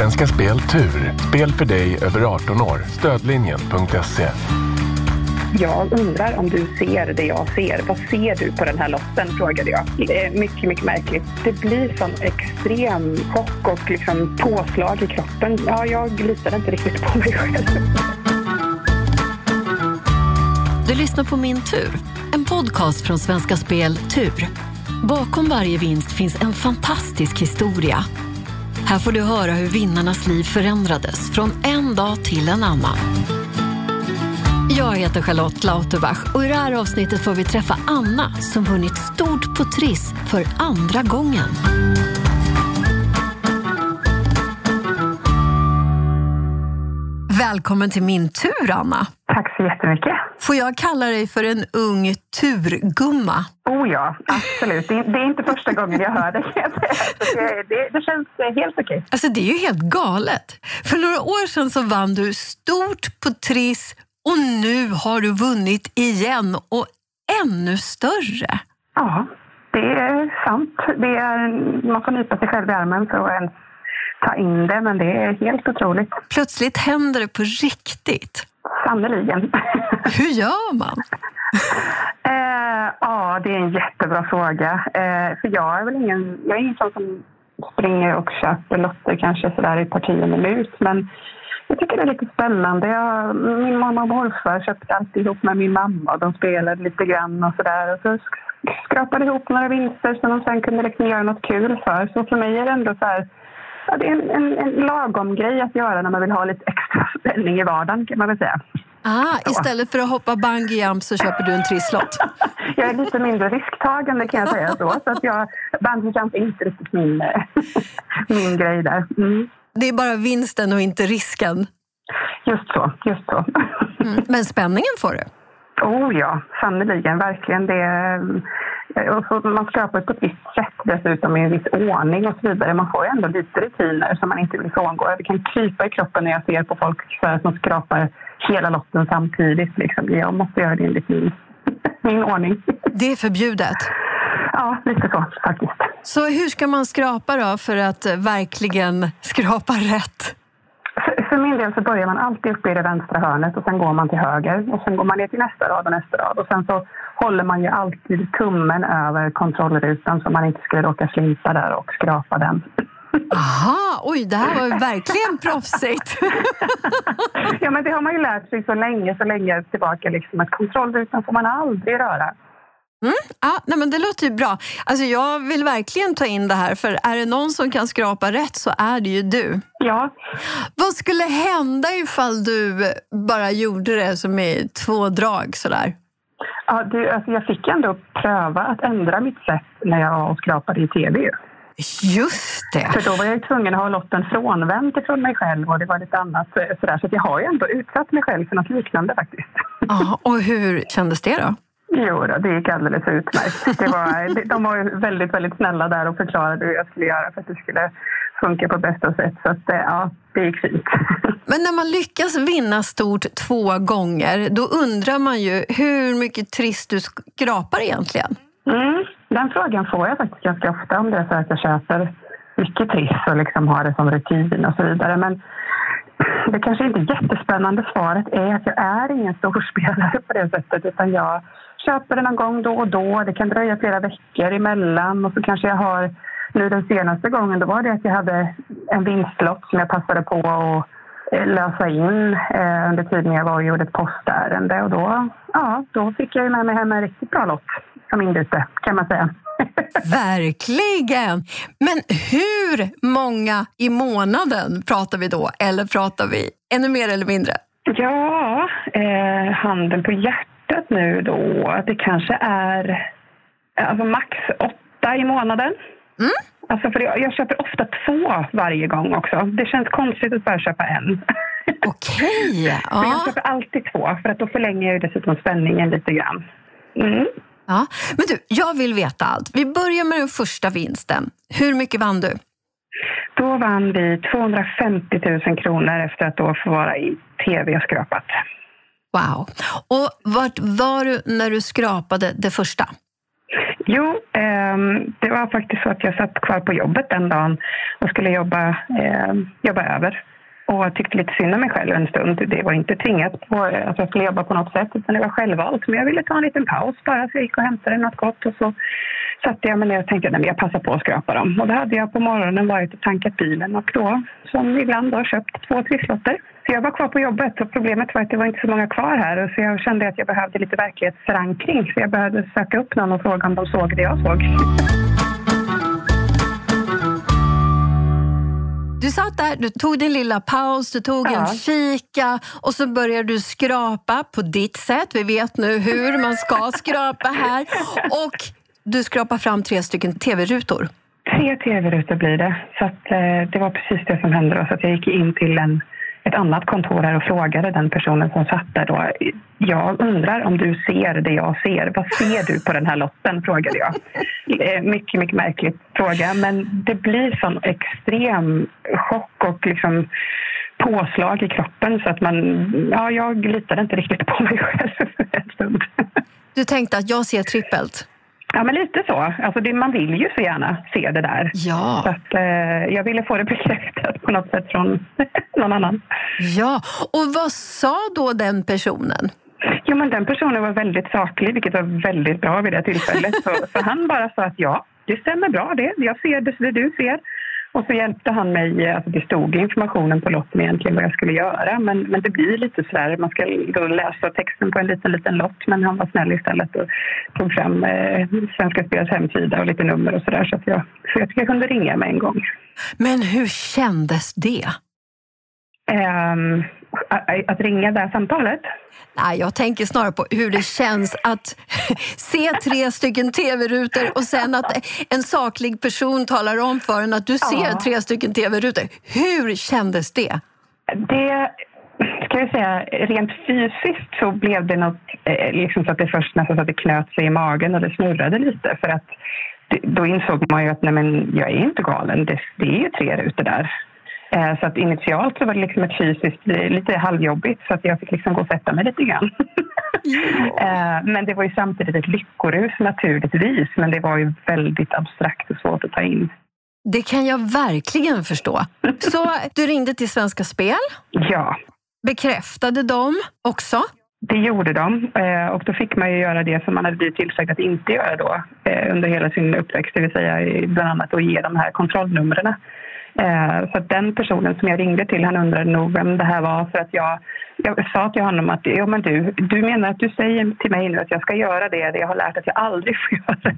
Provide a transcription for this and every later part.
Svenska Spel Tur. Spel för dig över 18 år. Stödlinjen.se. Jag undrar om du ser det jag ser. Vad ser du på den här lotten? frågade jag. Det är mycket, mycket märkligt. Det blir sån extrem chock och liksom påslag i kroppen. Ja, jag litade inte riktigt på mig själv. Du lyssnar på Min tur, en podcast från Svenska Spel Tur. Bakom varje vinst finns en fantastisk historia. Här får du höra hur vinnarnas liv förändrades från en dag till en annan. Jag heter Charlotte Lauterbach och i det här avsnittet får vi träffa Anna som vunnit stort på Triss för andra gången. Välkommen till min tur, Anna. Tack så jättemycket. Får jag kalla dig för en ung turgumma? Oh ja, absolut. Det är, det är inte första gången jag hör det. det, det, det känns helt okej. Alltså, det är ju helt galet. För några år sedan så vann du stort på Triss och nu har du vunnit igen och ännu större. Ja, det är sant. Det är, man får nypa sig själv i armen för att ens ta in det, men det är helt otroligt. Plötsligt händer det på riktigt. Sannerligen. Hur gör man? eh, ja, det är en jättebra fråga. Eh, för jag är väl ingen, jag är ingen sån som springer och köper lotter kanske sådär i par tio minut, men jag tycker det är lite spännande. Jag, min mamma och morfar köpte alltid ihop med min mamma och de spelade lite grann och sådär. Och så skrapade ihop några vinster som de sen kunde liksom göra något kul för. Så för mig är det ändå så här, ja, det är en, en, en lagom grej att göra när man vill ha lite extra spänning i vardagen kan man väl säga. Ah, istället för att hoppa bungee jump så köper du en trisslott? jag är lite mindre risktagande kan jag säga så. så att jag, bungee jump är inte riktigt min, min grej där. Mm. Det är bara vinsten och inte risken? Just så. Just så. Mm. Men spänningen får du? Oh ja, sannerligen. Verkligen. Det, man skrapar på ett visst sätt dessutom i en viss ordning och så vidare. Man får ju ändå lite rutiner som man inte vill frångå. Det kan krypa i kroppen när jag ser på folk som skrapar hela lotten samtidigt. Liksom. Jag måste göra det enligt min, min ordning. Det är förbjudet? Ja, lite så faktiskt. Så hur ska man skrapa då för att verkligen skrapa rätt? För, för del så börjar man alltid uppe i det vänstra hörnet och sen går man till höger och sen går man ner till nästa rad och nästa rad och sen så håller man ju alltid tummen över kontrollrutan så man inte ska råka slinta där och skrapa den. Aha, oj, det här var ju verkligen proffsigt. ja, men det har man ju lärt sig så länge, så länge tillbaka liksom att kontrollrutan får man aldrig röra. Mm, ja, nej, men det låter ju bra. Alltså, jag vill verkligen ta in det här, för är det någon som kan skrapa rätt så är det ju du. Ja. Vad skulle hända ifall du bara gjorde det som i två drag sådär? Ja, du, alltså jag fick ändå pröva att ändra mitt sätt när jag skrapade i tv. Just det! För då var jag tvungen att ha lotten frånvänd ifrån mig själv och det var lite annat sådär. Så jag har ju ändå utsatt mig själv för något liknande faktiskt. Ja, och hur kändes det då? Jo, då, det gick alldeles utmärkt. Det var, de var väldigt, väldigt snälla där och förklarade hur jag skulle göra för att det skulle funka på bästa sätt. Så att, ja, det gick fint. Men när man lyckas vinna stort två gånger, då undrar man ju hur mycket trist du skrapar egentligen? Mm, den frågan får jag faktiskt ganska ofta om det är så att jag köper mycket triss och liksom har det som rutin och så vidare. Men det kanske inte jättespännande svaret är att jag är ingen storspelare på det sättet utan jag köper det någon gång då och då. Det kan dröja flera veckor emellan och så kanske jag har nu den senaste gången då var det att jag hade en vinstlott som jag passade på att eh, lösa in eh, under tiden jag var och gjorde ett postärende och då, ja, då fick jag med mig hem en riktigt bra lott som inbyte kan man säga. Verkligen! Men hur många i månaden pratar vi då? Eller pratar vi ännu mer eller mindre? Ja, eh, handen på hjärtat nu då. Det kanske är alltså max åtta i månaden. Mm. Alltså för jag, jag, köper ofta två varje gång också. Det känns konstigt att bara köpa en. Okej. Okay. Ja. Jag köper alltid två, för att då förlänger jag dessutom spänningen lite grann. Mm. Ja. Men du, jag vill veta allt. Vi börjar med den första vinsten. Hur mycket vann du? Då vann vi 250 000 kronor efter att då få vara i tv och skrapat. Wow. Och vart var du när du skrapade det första? Jo, eh, det var faktiskt så att jag satt kvar på jobbet den dagen och skulle jobba, eh, jobba över och tyckte lite synd om mig själv en stund. Det var inte tvingat på att jag skulle jobba på något sätt utan det var självvalt. Men jag ville ta en liten paus bara så jag gick och hämtade något gott och så satte jag mig ner och tänkte att jag passar på att skrapa dem. Och då hade jag på morgonen varit och tankat bilen och då, som ibland, då, köpt två trisslotter. Så jag var kvar på jobbet och problemet var att det var inte så många kvar här och så jag kände att jag behövde lite verklighetsförankring. Så jag behövde söka upp någon och fråga om de såg det jag såg. Du satt där, du tog din lilla paus, du tog ja. en fika och så började du skrapa på ditt sätt. Vi vet nu hur man ska skrapa här. Och du skrapar fram tre stycken tv-rutor. Tre tv-rutor blir det. Så att, eh, det var precis det som hände. Då. Så jag gick in till en, ett annat kontor här och frågade den personen som satt där. Då, jag undrar om du ser det jag ser. Vad ser du på den här lotten? frågade jag. Eh, mycket, mycket märklig fråga. Men det blir sån extrem chock och liksom påslag i kroppen så att man... Ja, jag litade inte riktigt på mig själv en stund. Du tänkte att jag ser trippelt? Ja, men lite så. Alltså det, man vill ju så gärna se det där. Ja. Så att, eh, jag ville få det bekräftat på något sätt från någon annan. Ja, och vad sa då den personen? Jo, men den personen var väldigt saklig, vilket var väldigt bra vid det tillfället. så, så han bara sa att ja, det stämmer bra det. Jag ser det, det du ser. Och så hjälpte han mig, eh, alltså det stod informationen på lotten egentligen vad jag skulle göra men, men det blir lite sådär, man ska då läsa texten på en liten, liten lott men han var snäll istället och tog fram eh, Svenska Spels hemsida och lite nummer och sådär så att jag, så jag kunde ringa med en gång. Men hur kändes det? Um, att ringa det här samtalet? Nej, jag tänker snarare på hur det känns att se tre stycken tv-rutor och sen att en saklig person talar om för en att du ser ja. tre stycken tv-rutor. Hur kändes det? Det ska jag säga, rent fysiskt så blev det något, eh, liksom så att det först nästan så att det knöt sig i magen och det snurrade lite för att då insåg man ju att nej men, jag är inte galen, det, det är ju tre rutor där. Eh, så att initialt så var det liksom ett fysiskt lite halvjobbigt så att jag fick liksom gå och sätta mig lite grann. Eh, men det var ju samtidigt ett lyckorus naturligtvis men det var ju väldigt abstrakt och svårt att ta in. Det kan jag verkligen förstå. Så du ringde till Svenska Spel? Ja. Bekräftade de också? Det gjorde de eh, och då fick man ju göra det som man hade blivit tillsagd att inte göra då under hela sin uppväxt, det vill säga bland annat att ge de här kontrollnumren Eh, så att den personen som jag ringde till han undrade nog vem det här var för att jag, jag sa till honom att jo, men du, du menar att du säger till mig nu att jag ska göra det, det jag har lärt att jag aldrig får göra.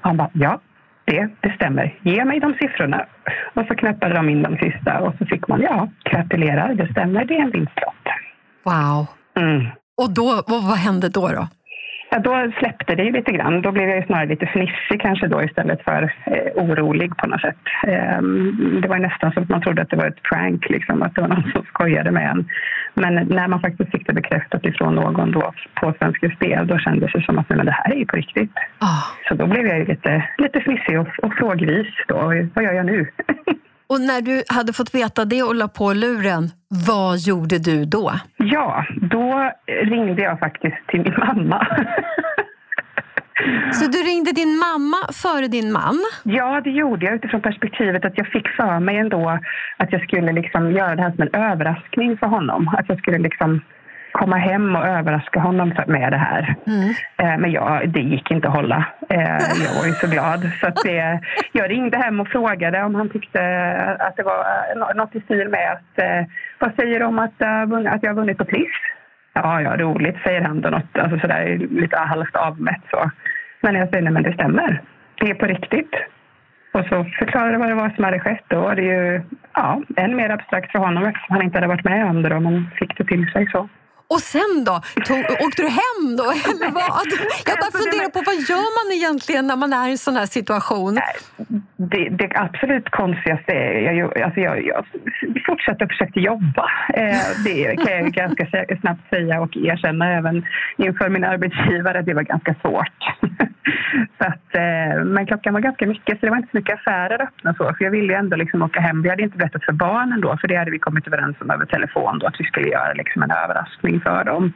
Och han bara ja, det, det stämmer. Ge mig de siffrorna. Och så knäppade de in de sista och så fick man ja, gratulerar, det stämmer, det är en vinstlott. Wow. Mm. Och då, vad, vad hände då? då? Ja, då släppte det ju lite grann. Då blev jag snarare lite fnissig kanske då istället för eh, orolig på något sätt. Eh, det var nästan som att man trodde att det var ett prank, liksom, att det var någon som skojade med en. Men när man faktiskt fick det bekräftat ifrån någon då på Svenska Spel, då kändes det som att men det här är ju på riktigt. Oh. Så då blev jag lite, lite fnissig och, och frågvis då. Vad gör jag nu? Och när du hade fått veta det och la på luren, vad gjorde du då? Ja, då ringde jag faktiskt till min mamma. Så du ringde din mamma före din man? Ja, det gjorde jag utifrån perspektivet att jag fick för mig ändå att jag skulle liksom göra det här som en överraskning för honom. Att jag skulle liksom komma hem och överraska honom med det här. Mm. Eh, men jag, det gick inte att hålla. Eh, jag var ju så glad. Så det, jag ringde hem och frågade om han tyckte att det var eh, något i stil med att vad säger du om att, att jag har vunnit på Triss? Ja, ja, roligt, säger han då något, alltså sådär lite halvt avmätt så. Men jag säger nej, men det stämmer. Det är på riktigt. Och så förklarade vad det var som hade skett. Då var det ju ja, än mer abstrakt för honom eftersom han inte hade varit med om det då, men fick det till sig så. Och sen då? Tog, åkte du hem då, eller vad? Jag bara alltså, funderar på vad gör man egentligen när man är i en sån här situation? Det, det absolut konstigaste är... Jag, alltså jag, jag fortsatte och försökte jobba. Eh, det kan jag ganska snabbt säga och erkänna även inför min arbetsgivare. Det var ganska svårt. så att, eh, men klockan var ganska mycket, så det var inte så mycket affärer öppna. Så, för jag ville ändå liksom åka hem. Vi hade inte berättat för barnen då, för det hade vi kommit överens om över telefon då, att vi skulle göra liksom en överraskning för dem.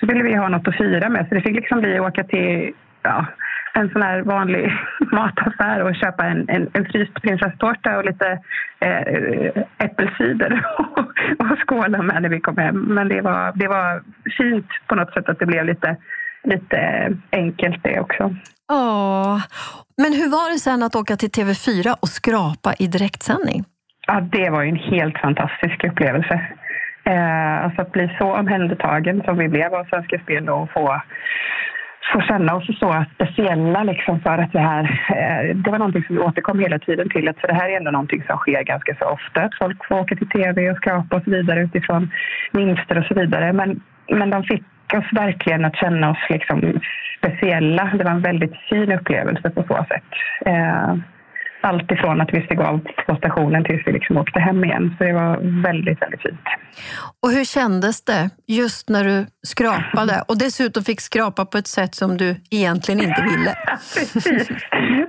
Så ville vi ha något att fira med, så det fick liksom bli att åka till ja, en sån här vanlig mataffär och köpa en, en, en fryst prinsesstårta och lite eh, äppelcider och, och skåla med när vi kom hem. Men det var, det var fint på något sätt att det blev lite, lite enkelt det också. Åh. Men hur var det sen att åka till TV4 och skrapa i direktsändning? Ja, det var ju en helt fantastisk upplevelse. Eh, alltså att bli så omhändertagen som vi blev av Svenska Spel och få, få känna oss så speciella liksom för att det här, eh, det var någonting som vi återkom hela tiden till. Att för det här är ändå någonting som sker ganska så ofta. Att folk får åka till tv och skrapa och så vidare utifrån vinster och så vidare. Men, men de fick oss verkligen att känna oss liksom speciella. Det var en väldigt fin upplevelse på så sätt. Eh, allt ifrån att vi steg av på stationen tills vi liksom åkte hem igen. Så det var väldigt, väldigt fint. Och hur kändes det just när du skrapade och dessutom fick skrapa på ett sätt som du egentligen inte ville? Precis,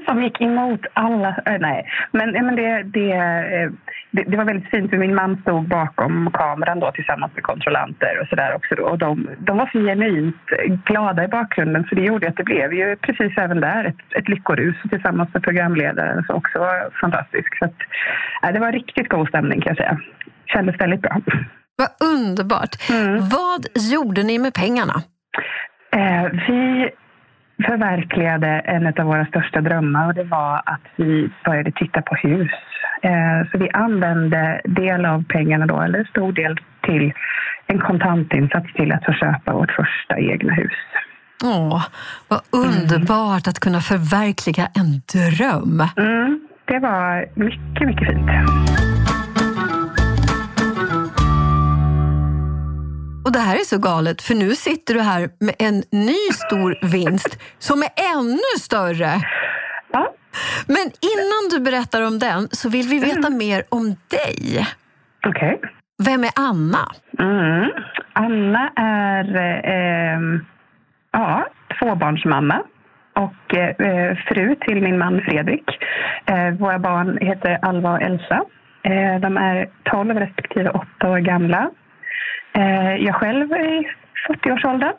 som gick emot alla. Äh, nej, men, men det, det, eh, det, det, var väldigt fint för min man stod bakom kameran då tillsammans med kontrollanter och sådär också. Då. Och de, de var så genuint glada i bakgrunden så det gjorde att det blev ju precis även där ett, ett lyckorus tillsammans med programledaren som också var fantastisk. Så att, äh, det var riktigt god stämning kan jag säga. Kändes väldigt bra. Vad underbart! Mm. Vad gjorde ni med pengarna? Eh, vi förverkligade en av våra största drömmar och det var att vi började titta på hus. Eh, så vi använde del av pengarna då, eller stor del till en kontantinsats till att få köpa vårt första egna hus. Åh, vad underbart mm. att kunna förverkliga en dröm! Mm, det var mycket, mycket fint. Och det här är så galet, för nu sitter du här med en ny stor vinst som är ännu större. Ja. Men innan du berättar om den så vill vi veta mm. mer om dig. Okej. Okay. Vem är Anna? Mm. Anna är eh, ja, tvåbarnsmamma och eh, fru till min man Fredrik. Eh, våra barn heter Alva och Elsa. Eh, de är 12 respektive 8 år gamla. Eh, jag själv är i 40-årsåldern.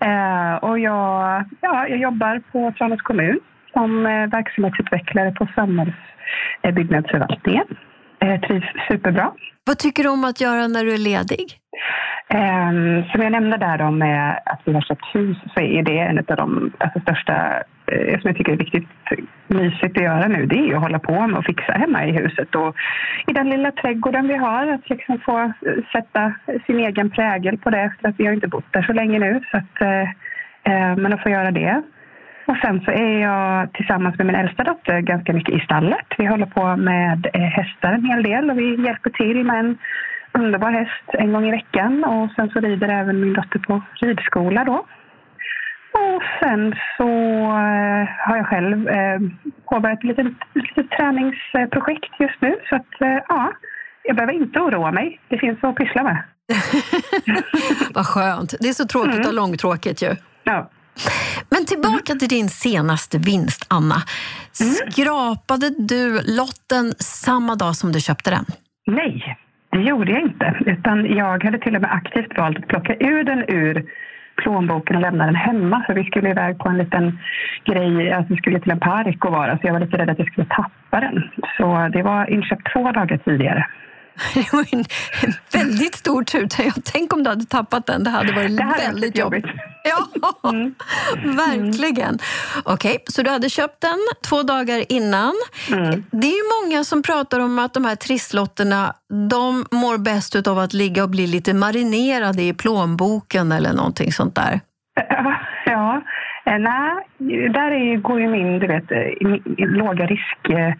eh, och jag, ja, jag jobbar på Tranås kommun som eh, verksamhetsutvecklare på samhällsbyggnadsförvaltningen. Eh, trivs superbra. Vad tycker du om att göra när du är ledig? Um, som jag nämnde där då med att vi har köpt hus så är det en av de alltså, största eh, som jag tycker är riktigt mysigt att göra nu. Det är att hålla på med att fixa hemma i huset och i den lilla trädgården vi har. Att liksom få sätta sin egen prägel på det efter att vi har inte bott där så länge nu. Så att, eh, eh, men att få göra det. Och sen så är jag tillsammans med min äldsta dotter ganska mycket i stallet. Vi håller på med hästar en hel del och vi hjälper till med en underbar häst en gång i veckan och sen så rider även min dotter på ridskola då. Och sen så eh, har jag själv eh, påbörjat ett litet, litet träningsprojekt just nu så att eh, ja, jag behöver inte oroa mig. Det finns att pyssla med. Vad skönt. Det är så tråkigt mm. och långtråkigt ju. Ja. Men tillbaka till din senaste vinst, Anna. Mm. Skrapade du lotten samma dag som du köpte den? Nej, det gjorde jag inte. Utan jag hade till och med aktivt valt att plocka ur den ur plånboken och lämna den hemma. För vi skulle iväg på en liten grej, alltså vi skulle till en park och vara. Så jag var lite rädd att jag skulle tappa den. Så det var inköpt två dagar tidigare. Det var en, väldigt stor tur. Tänk om du hade tappat den. Det hade varit det hade väldigt jobbigt. jobbigt. Ja, mm. verkligen. Okej, okay, så du hade köpt den två dagar innan. Mm. Det är ju många som pratar om att de här trisslotterna de mår bäst av att ligga och bli lite marinerade i plånboken eller någonting sånt där. Ja. Eh, nej, där är, går ju min du vet, eh, låga risk Eh,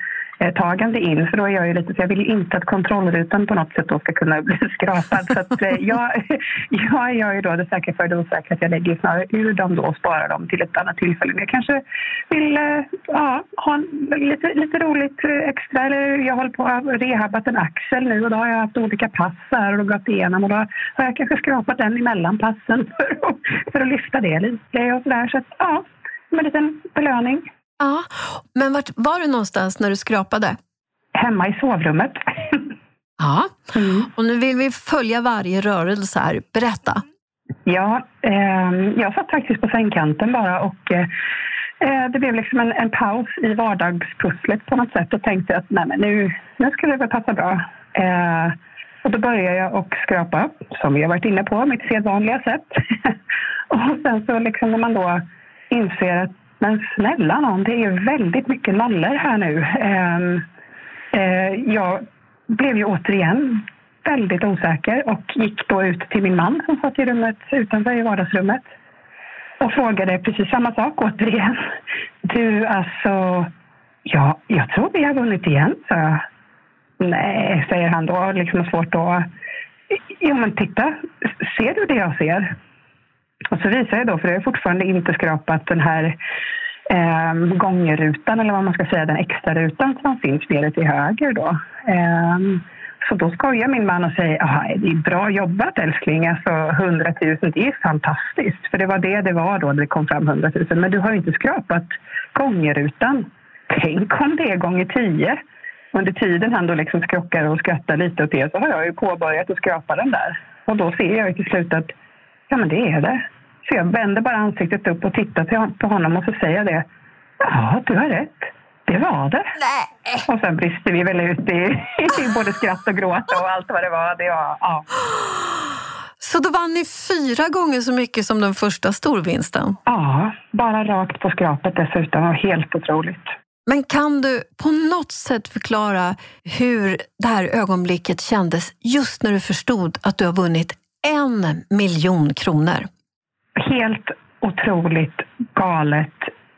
tagande in. För då är jag ju lite, så jag vill inte att kontrollrutan på något sätt då ska kunna bli skrapad. Så att, eh, jag, jag gör ju då det säkra för det osäkra att jag lägger snarare ur dem då och sparar dem till ett annat tillfälle. Men jag kanske vill eh, ja, ha lite, lite roligt eh, extra. Eller jag håller på att rehabbat en axel nu och då har jag haft olika pass här och gått igenom och då har jag kanske skrapat den emellan passen för att, för att lyfta det lite och sådär. Så att, ja, med en liten belöning. Ja, men vart var du någonstans när du skrapade? Hemma i sovrummet. Ja, mm. och nu vill vi följa varje rörelse här. Berätta. Ja, eh, jag satt faktiskt på sängkanten bara och eh, eh, det blev liksom en, en paus i vardagspusslet på något sätt och tänkte att nej, men nu, nu skulle det väl passa bra. Eh, och då började jag och skrapa, som vi har varit inne på, mitt sedvanliga sätt. och sen så liksom när man då inser att men snälla någon, det är väldigt mycket nallor här nu. Eh, eh, jag blev ju återigen väldigt osäker och gick då ut till min man som satt i rummet utanför i vardagsrummet och frågade precis samma sak återigen. Du, alltså, ja, jag tror vi har vunnit igen, sa jag. Nej, säger han då, liksom svårt då. Ja, men titta, ser du det jag ser? Alltså, och så visar jag då, för det har fortfarande inte skrapat den här eh, gångrutan, eller vad man ska säga, den extra rutan som finns nere till höger då. Eh, så då skojar min man och säger “Aha, det är bra jobbat älskling, alltså 100 000 det är fantastiskt. För det var det det var då det kom fram 100 000. Men du har ju inte skrapat gångrutan. Tänk om det är gånger 10. Under tiden han då liksom skrockar och skrattar lite åt det så har jag ju påbörjat att skrapa den där. Och då ser jag ju till slut att ja men det är det. Så jag vänder bara ansiktet upp och tittar på honom och så säger jag det. Ja, du har rätt. Det var det. Nej. Och sen brister vi väl ut i, i både skratt och gråt och allt vad det var. Det var ja. Så då vann ni fyra gånger så mycket som den första storvinsten? Ja, bara rakt på skrapet dessutom. var helt otroligt. Men kan du på något sätt förklara hur det här ögonblicket kändes just när du förstod att du har vunnit en miljon kronor? Helt otroligt galet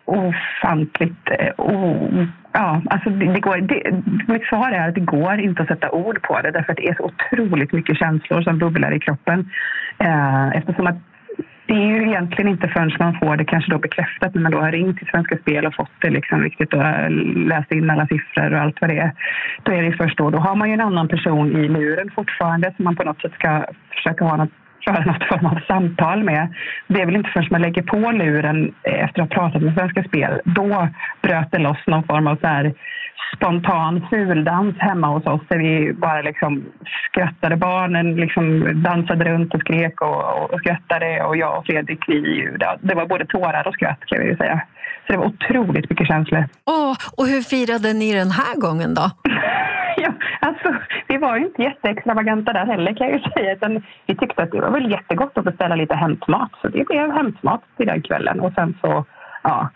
ofantligt... Oh, ja, alltså det, det går, det, mitt svar är att det går inte att sätta ord på det därför att det är så otroligt mycket känslor som bubblar i kroppen. Eh, eftersom att det är ju egentligen inte förrän man får det kanske då bekräftat när man då har ringt till Svenska Spel och fått det liksom riktigt och läst in alla siffror och allt vad det är. Då är det först då. Då har man ju en annan person i luren fortfarande som man på något sätt ska försöka ha något föra något form av samtal med. Det är väl inte förrän man lägger på luren efter att ha pratat med Svenska Spel. Då bröt det loss någon form av så här spontan fuldans hemma hos oss där vi bara liksom skrattade. Barnen liksom dansade runt och skrek och, och skrattade och jag och Fredrik, vi, det var både tårar och skratt kan vi säga. Så det var otroligt mycket känslor. Åh, och hur firade ni den här gången då? ja, alltså, vi var ju inte jätteextravaganta där heller kan jag ju säga. Utan vi tyckte att det var väl jättegott att beställa lite hämtmat. Så det blev hämtmat till den kvällen. Och sen så ja,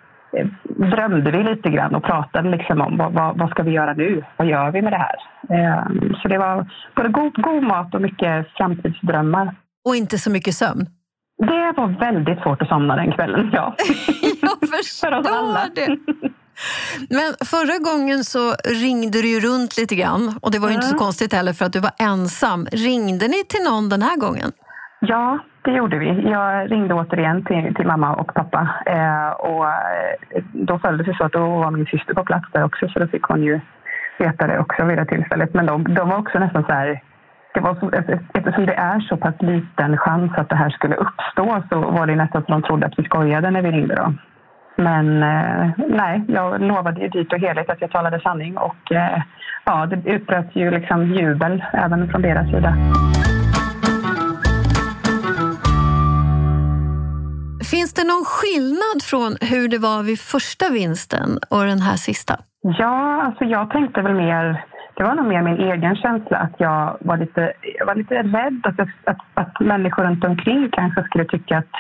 drömde vi lite grann och pratade liksom om vad, vad, vad, ska vi göra nu? Vad gör vi med det här? Ehm, så det var både god, god mat och mycket framtidsdrömmar. Och inte så mycket sömn? Det var väldigt svårt att somna den kvällen, ja. Jag förstår det. Men förra gången så ringde du ju runt lite grann och det var ju mm. inte så konstigt heller för att du var ensam. Ringde ni till någon den här gången? Ja, det gjorde vi. Jag ringde återigen till, till mamma och pappa eh, och eh, då följde det så att då var min syster på plats där också så då fick hon ju veta det också vid det tillfället. Men de, de var också nästan så här det var så, eftersom det är så pass liten chans att det här skulle uppstå så var det nästan som de trodde att vi skojade när vi ringde. Då. Men eh, nej, jag lovade ju dyrt och heligt att jag talade sanning och eh, ja, det utbröt ju liksom jubel även från deras sida. Det någon skillnad från hur det var vid första vinsten och den här sista? Ja, alltså jag tänkte väl mer det var nog mer min egen känsla att jag var lite, jag var lite rädd att, att, att människor runt omkring kanske skulle tycka att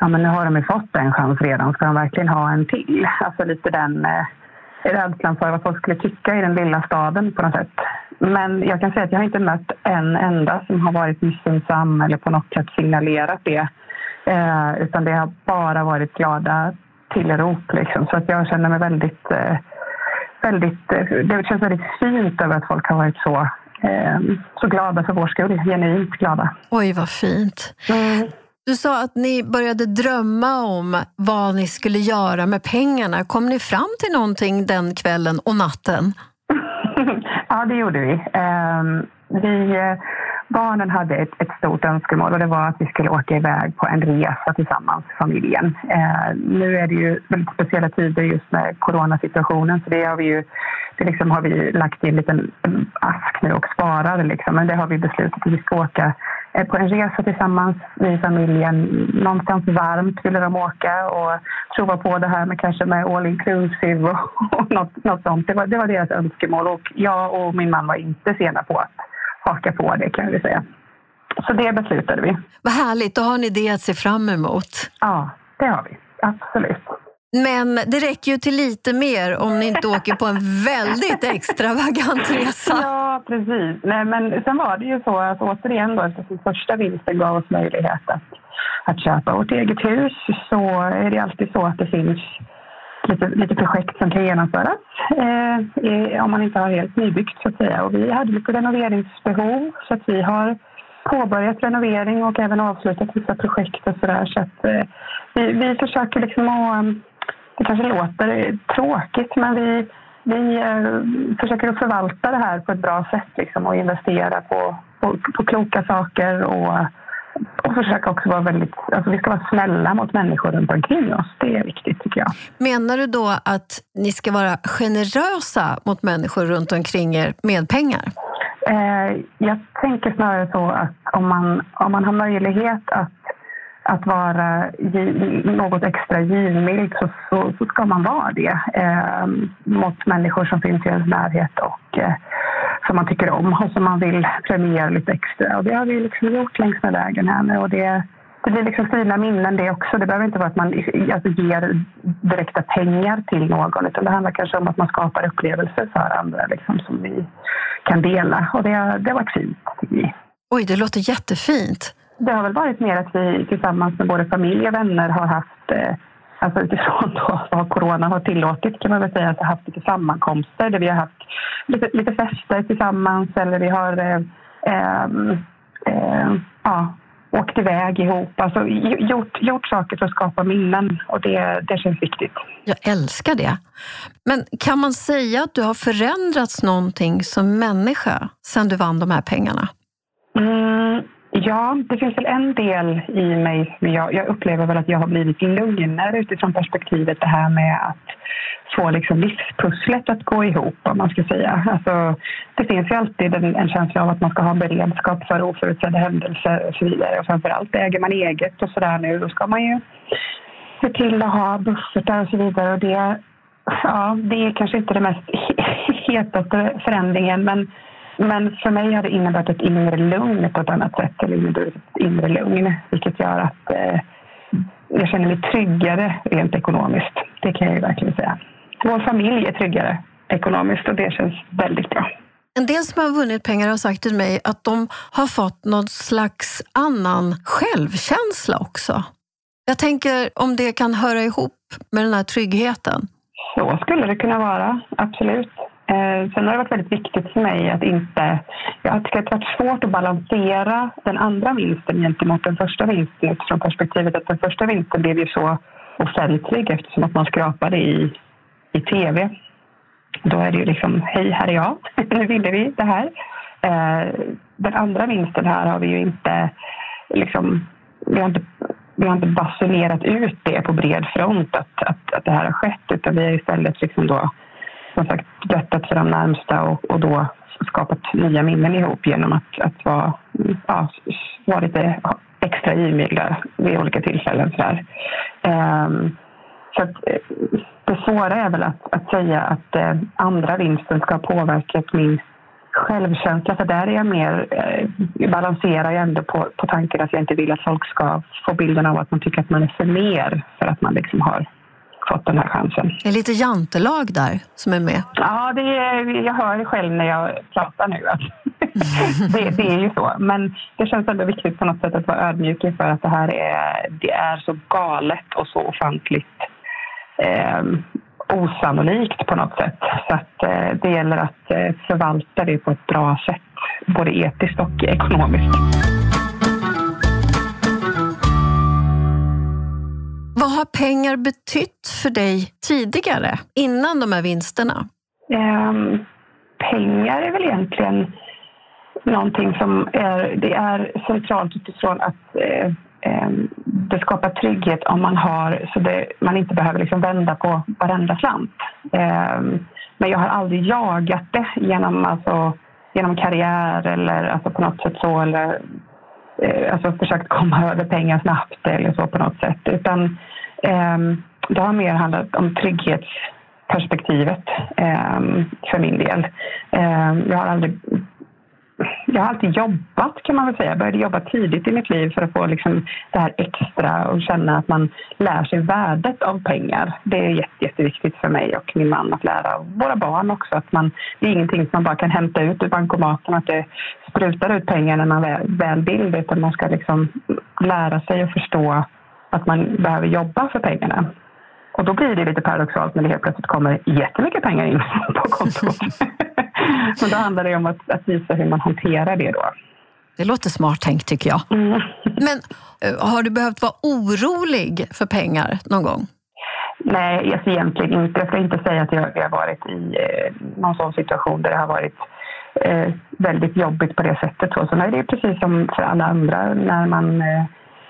ja, men nu har de ju fått en chans redan, ska de verkligen ha en till? Alltså lite den eh, rädslan för vad folk skulle tycka i den lilla staden på något sätt. Men jag kan säga att jag har inte mött en enda som har varit missunnsam eller på något sätt signalerat det. Eh, utan det har bara varit glada tillrop liksom. Så att jag känner mig väldigt, eh, väldigt, eh, det känns väldigt fint över att folk har varit så, eh, så glada för vår skull, genuint glada. Oj, vad fint. Mm. Du sa att ni började drömma om vad ni skulle göra med pengarna. Kom ni fram till någonting den kvällen och natten? ja, det gjorde vi. Ehm, vi eh, barnen hade ett, ett, stort önskemål och det var att vi skulle åka iväg på en resa tillsammans, familjen. Eh, nu är det ju väldigt speciella tider just med coronasituationen så det har vi ju det liksom har vi lagt i en liten ask nu och sparar liksom. Men det har vi beslutat att vi ska åka eh, på en resa tillsammans, vi i familjen. Någonstans varmt ville de åka och prova på det här med kanske med all inclusive och, och något, något sånt. Det var, det var deras önskemål och jag och min man var inte sena på att haka på det kan vi säga. Så det beslutade vi. Vad härligt, då har ni det att se fram emot. Ja, det har vi. Absolut. Men det räcker ju till lite mer om ni inte åker på en väldigt extravagant resa. Ja, precis. Nej, men sen var det ju så att återigen då, eftersom första vinsten gav oss möjlighet att, att köpa vårt eget hus så är det alltid så att det finns lite, lite projekt som kan genomföras eh, om man inte har helt nybyggt så att säga. Och vi hade lite renoveringsbehov så att vi har påbörjat renovering och även avslutat vissa projekt och sådär. Så att eh, vi, vi försöker liksom att eh, det kanske låter tråkigt men vi, vi eh, försöker att förvalta det här på ett bra sätt liksom, och investera på, på, på kloka saker och, och försöka också vara väldigt... Alltså vi ska vara snälla mot människor runt omkring oss. Det är viktigt tycker jag. Menar du då att ni ska vara generösa mot människor runt omkring er med pengar? Eh, jag tänker snarare så att om man, om man har möjlighet att att vara något extra givmild så, så, så, ska man vara det eh, mot människor som finns i ens närhet och eh, som man tycker om och som man vill premiera lite extra. Och det har vi liksom gjort längs med vägen här nu och det, det blir liksom fina minnen det också. Det behöver inte vara att man alltså, ger direkta pengar till någon utan det handlar kanske om att man skapar upplevelser för andra liksom, som vi kan dela och det, det har varit fint tycker vi. Oj, det låter jättefint. Det har väl varit mer att vi tillsammans med både familj och vänner har haft eh, Alltså utifrån då vad corona har tillåtit kan man väl säga att vi har haft lite sammankomster där vi har haft lite, lite fester tillsammans eller vi har eh, eh, eh, ja, åkt iväg ihop. Alltså gjort, gjort saker för att skapa minnen och det, det känns viktigt. Jag älskar det. Men kan man säga att du har förändrats någonting som människa sedan du vann de här pengarna? Mm, Ja, det finns väl en del i mig jag, jag upplever väl att jag har blivit lugnare utifrån perspektivet det här med att få liksom livspusslet att gå ihop, om man ska säga. Alltså, det finns ju alltid en, en känsla av att man ska ha beredskap för oförutsedda händelser och så vidare. Och framförallt äger man eget och sådär nu, då ska man ju se till att ha buffertar och så vidare. Och det, ja, det är kanske inte den mest hetaste förändringen, men men för mig har det inneburit ett inre lugn på ett annat sätt. Eller inneburit ett inre lugn, vilket gör att eh, jag känner mig tryggare rent ekonomiskt. Det kan jag ju verkligen säga. Vår familj är tryggare ekonomiskt och det känns väldigt bra. En del som har vunnit pengar har sagt till mig att de har fått någon slags annan självkänsla också. Jag tänker om det kan höra ihop med den här tryggheten. Så skulle det kunna vara, absolut. Eh, sen har det varit väldigt viktigt för mig att inte... Jag tycker att det har varit svårt att balansera den andra vinsten gentemot den första vinsten utifrån perspektivet att den första vinsten blev ju så offentlig eftersom att man skrapade i, i tv. Då är det ju liksom, hej, här är jag, nu ville vi det här. Eh, den andra vinsten här har vi ju inte liksom, vi har inte, vi har inte basunerat ut det på bred front att, att, att det här har skett utan vi har istället liksom då som sagt berättat för de närmsta och, och då skapat nya minnen ihop genom att, att vara, ja, vara lite extra givmilda vid olika tillfällen. Så, um, ehm, så att, eh, det svåra är väl att, att säga att eh, andra vinsten ska ha påverkat min självkänsla. För där är jag mer, eh, balanserar jag ändå på, på tanken att jag inte vill att folk ska få bilden av att man tycker att man är för mer för att man liksom har fått den här chansen. Det är lite jantelag där som är med. Ja, det är, jag hör det själv när jag pratar nu. Att det, det, är ju så. Men det känns ändå viktigt på något sätt att vara ödmjuk inför att det här är, det är så galet och så ofantligt eh, osannolikt på något sätt. Så att, eh, det gäller att eh, förvalta det på ett bra sätt, både etiskt och ekonomiskt. Vad har pengar betytt för dig tidigare, innan de här vinsterna? Um, pengar är väl egentligen någonting som är, det är centralt utifrån att eh, ehm, det skapar trygghet om man har så det, man inte behöver liksom vända på varenda slant. Eh, men jag har aldrig jagat det genom, alltså, genom karriär eller alltså på något sätt så eller eh, alltså försökt komma över pengar snabbt eller så på något sätt. Utan eh, Ehm, det har mer handlat om trygghetsperspektivet ehm, för min del. Ehm, jag har aldrig jag har alltid jobbat kan man väl säga. Jag började jobba tidigt i mitt liv för att få liksom det här extra och känna att man lär sig värdet av pengar. Det är jätte, jätteviktigt för mig och min man att lära våra barn också. Att man, det är ingenting som man bara kan hämta ut ur bankomaten, att det sprutar ut pengar när man väl, väl vill utan man ska liksom lära sig och förstå att man behöver jobba för pengarna. Och då blir det lite paradoxalt när det helt plötsligt kommer jättemycket pengar in på kontot. Men då handlar det om att, att visa hur man hanterar det då. Det låter smart tänkt tycker jag. Mm. Men eh, har du behövt vara orolig för pengar någon gång? Nej, alltså egentligen inte. Jag ska inte säga att jag, har varit i eh, någon sån situation där det har varit eh, väldigt jobbigt på det sättet. Så, så nej, det är precis som för alla andra när man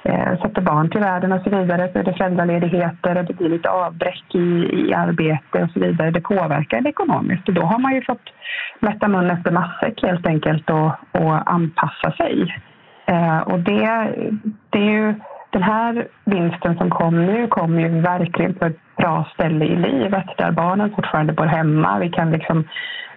eh, sätter barn till världen och så vidare så är det föräldraledigheter och det blir lite avbräck i, i arbete och så vidare. Det påverkar det ekonomiskt och då har man ju fått mätta mun efter matsäck helt enkelt och, och anpassa sig. Eh, och det, det är ju den här vinsten som kom nu kommer ju verkligen på ett bra ställe i livet där barnen fortfarande bor hemma. Vi kan liksom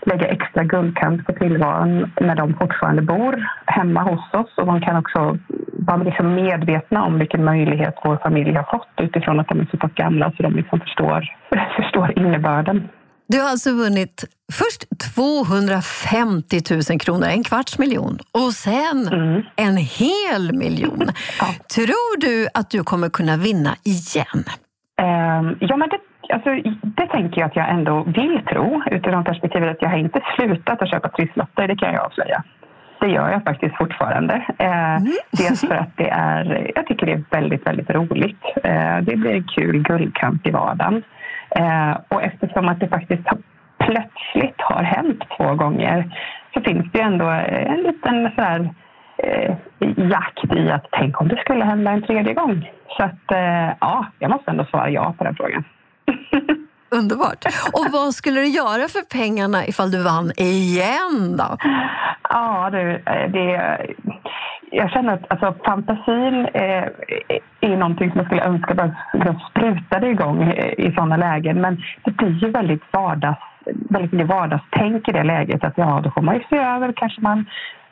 lägga extra guldkant på tillvaron när de fortfarande bor hemma hos oss och de kan också vara liksom medvetna om vilken möjlighet vår familj har fått utifrån att de är så pass gamla så de liksom förstår, förstår innebörden. Du har alltså vunnit först 250 000 kronor, en kvarts miljon, och sen mm. en hel miljon. ja. Tror du att du kommer kunna vinna igen? Um, ja, men det, alltså, det tänker jag att jag ändå vill tro utifrån perspektivet att jag har inte slutat att köpa trisslotter, det kan jag avslöja. Det gör jag faktiskt fortfarande. Eh, mm. Dels för att det är, jag tycker det är väldigt, väldigt roligt. Eh, det blir en kul guldkant i vardagen. Eh, och eftersom att det faktiskt plötsligt har hänt två gånger så finns det ändå en liten så här, eh, jakt i att tänk om det skulle hända en tredje gång. Så att eh, ja, jag måste ändå svara ja på den frågan. Underbart. Och vad skulle du göra för pengarna ifall du vann igen då? Ja, du, det, jag känner att alltså, fantasin eh, är, är någonting som jag skulle önska bara sprutade igång eh, i sådana lägen. Men det blir ju väldigt vardags väldigt mycket vardagstänk i det läget. Att ja, då får man ju se över, kanske man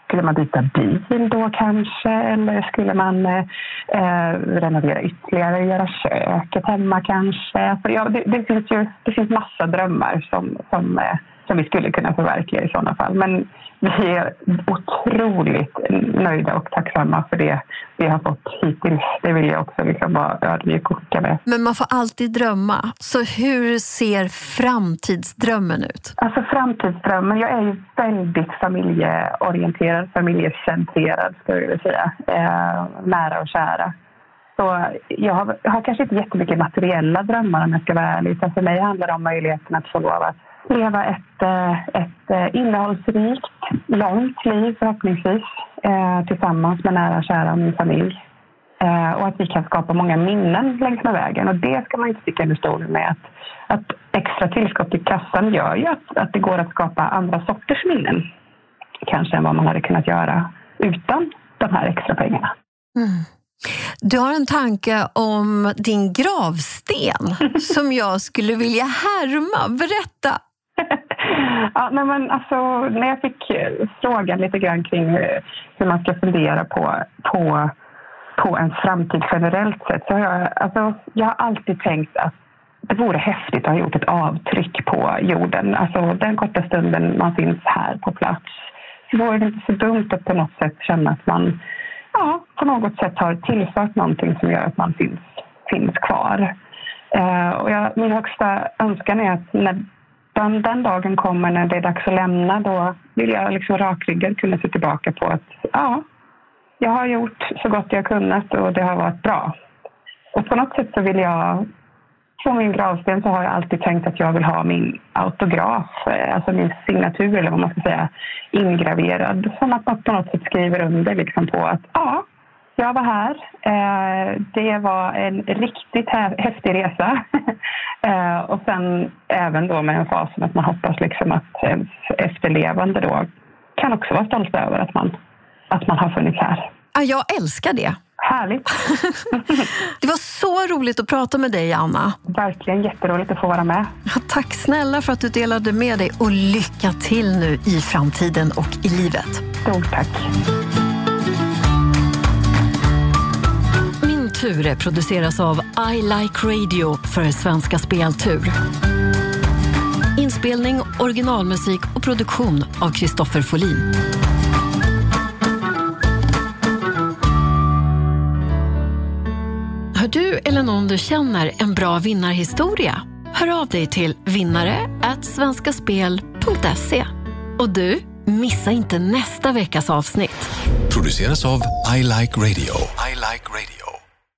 skulle man byta bil då kanske? Eller skulle man eh, eh renovera ytterligare, göra köket hemma kanske? För ja, det, det, finns ju det finns massa drömmar som, som, eh, som vi skulle kunna förverkliga i sådana fall. Men vi är otroligt nöjda och tacksamma för det vi har fått hittills. Det vill jag också liksom vara ödmjuk och skicka med. Men man får alltid drömma. Så hur ser framtidsdrömmen ut? Alltså framtidsdrömmen, jag är ju väldigt familjeorienterad, familjecentrerad skulle jag vilja säga. Eh, nära och kära. Så jag har, jag har kanske inte jättemycket materiella drömmar om jag ska vara ärlig. Utan för mig handlar det om möjligheten att få lov att leva ett, eh, ett eh, innehållsrikt, långt liv förhoppningsvis eh, tillsammans med nära och kära och min familj. Och att vi kan skapa många minnen längs med vägen. Och det ska man inte sticka under stolen med. Att, att extra tillskott i kassan gör ju att, att det går att skapa andra sorters minnen kanske än vad man hade kunnat göra utan de här extra pengarna. Mm. Du har en tanke om din gravsten som jag skulle vilja härma. Berätta! Ja, nej men alltså, när jag fick eh, frågan lite grann kring eh, hur man ska fundera på, på, på en framtid generellt sett så har jag, alltså, jag har alltid tänkt att det vore häftigt att ha gjort ett avtryck på jorden. Alltså den korta stunden man finns här på plats så vore det inte så dumt att på något sätt känna att man ja, på något sätt har tillfört någonting som gör att man finns, finns kvar. Uh, och jag, min högsta önskan är att när den, den dagen kommer när det är dags att lämna, då vill jag liksom rakryggad kunna se tillbaka på att ja, jag har gjort så gott jag kunnat och det har varit bra. Och på något sätt så vill jag, på min gravsten så har jag alltid tänkt att jag vill ha min autograf, eh, alltså min signatur eller vad man ska säga, ingraverad. Som att man på något sätt skriver under liksom på att ja, jag var här. Eh, det var en riktigt häftig resa. Eh, och sen även då med en fas att man hoppas liksom att ens efterlevande då kan också vara stolta över att man, att man har funnits här. Ja, jag älskar det. Härligt. det var så roligt att prata med dig, Anna. Verkligen jätteroligt att få vara med. Ja, tack snälla för att du delade med dig och lycka till nu i framtiden och i livet. Stort tack. Ture produceras av I Like Radio för Svenska Speltur. Inspelning, originalmusik och produktion av Kristoffer Folin. Har du eller någon du känner en bra vinnarhistoria? Hör av dig till vinnare svenskaspel.se. Och du, missa inte nästa veckas avsnitt. Produceras av I Like Radio. I like radio.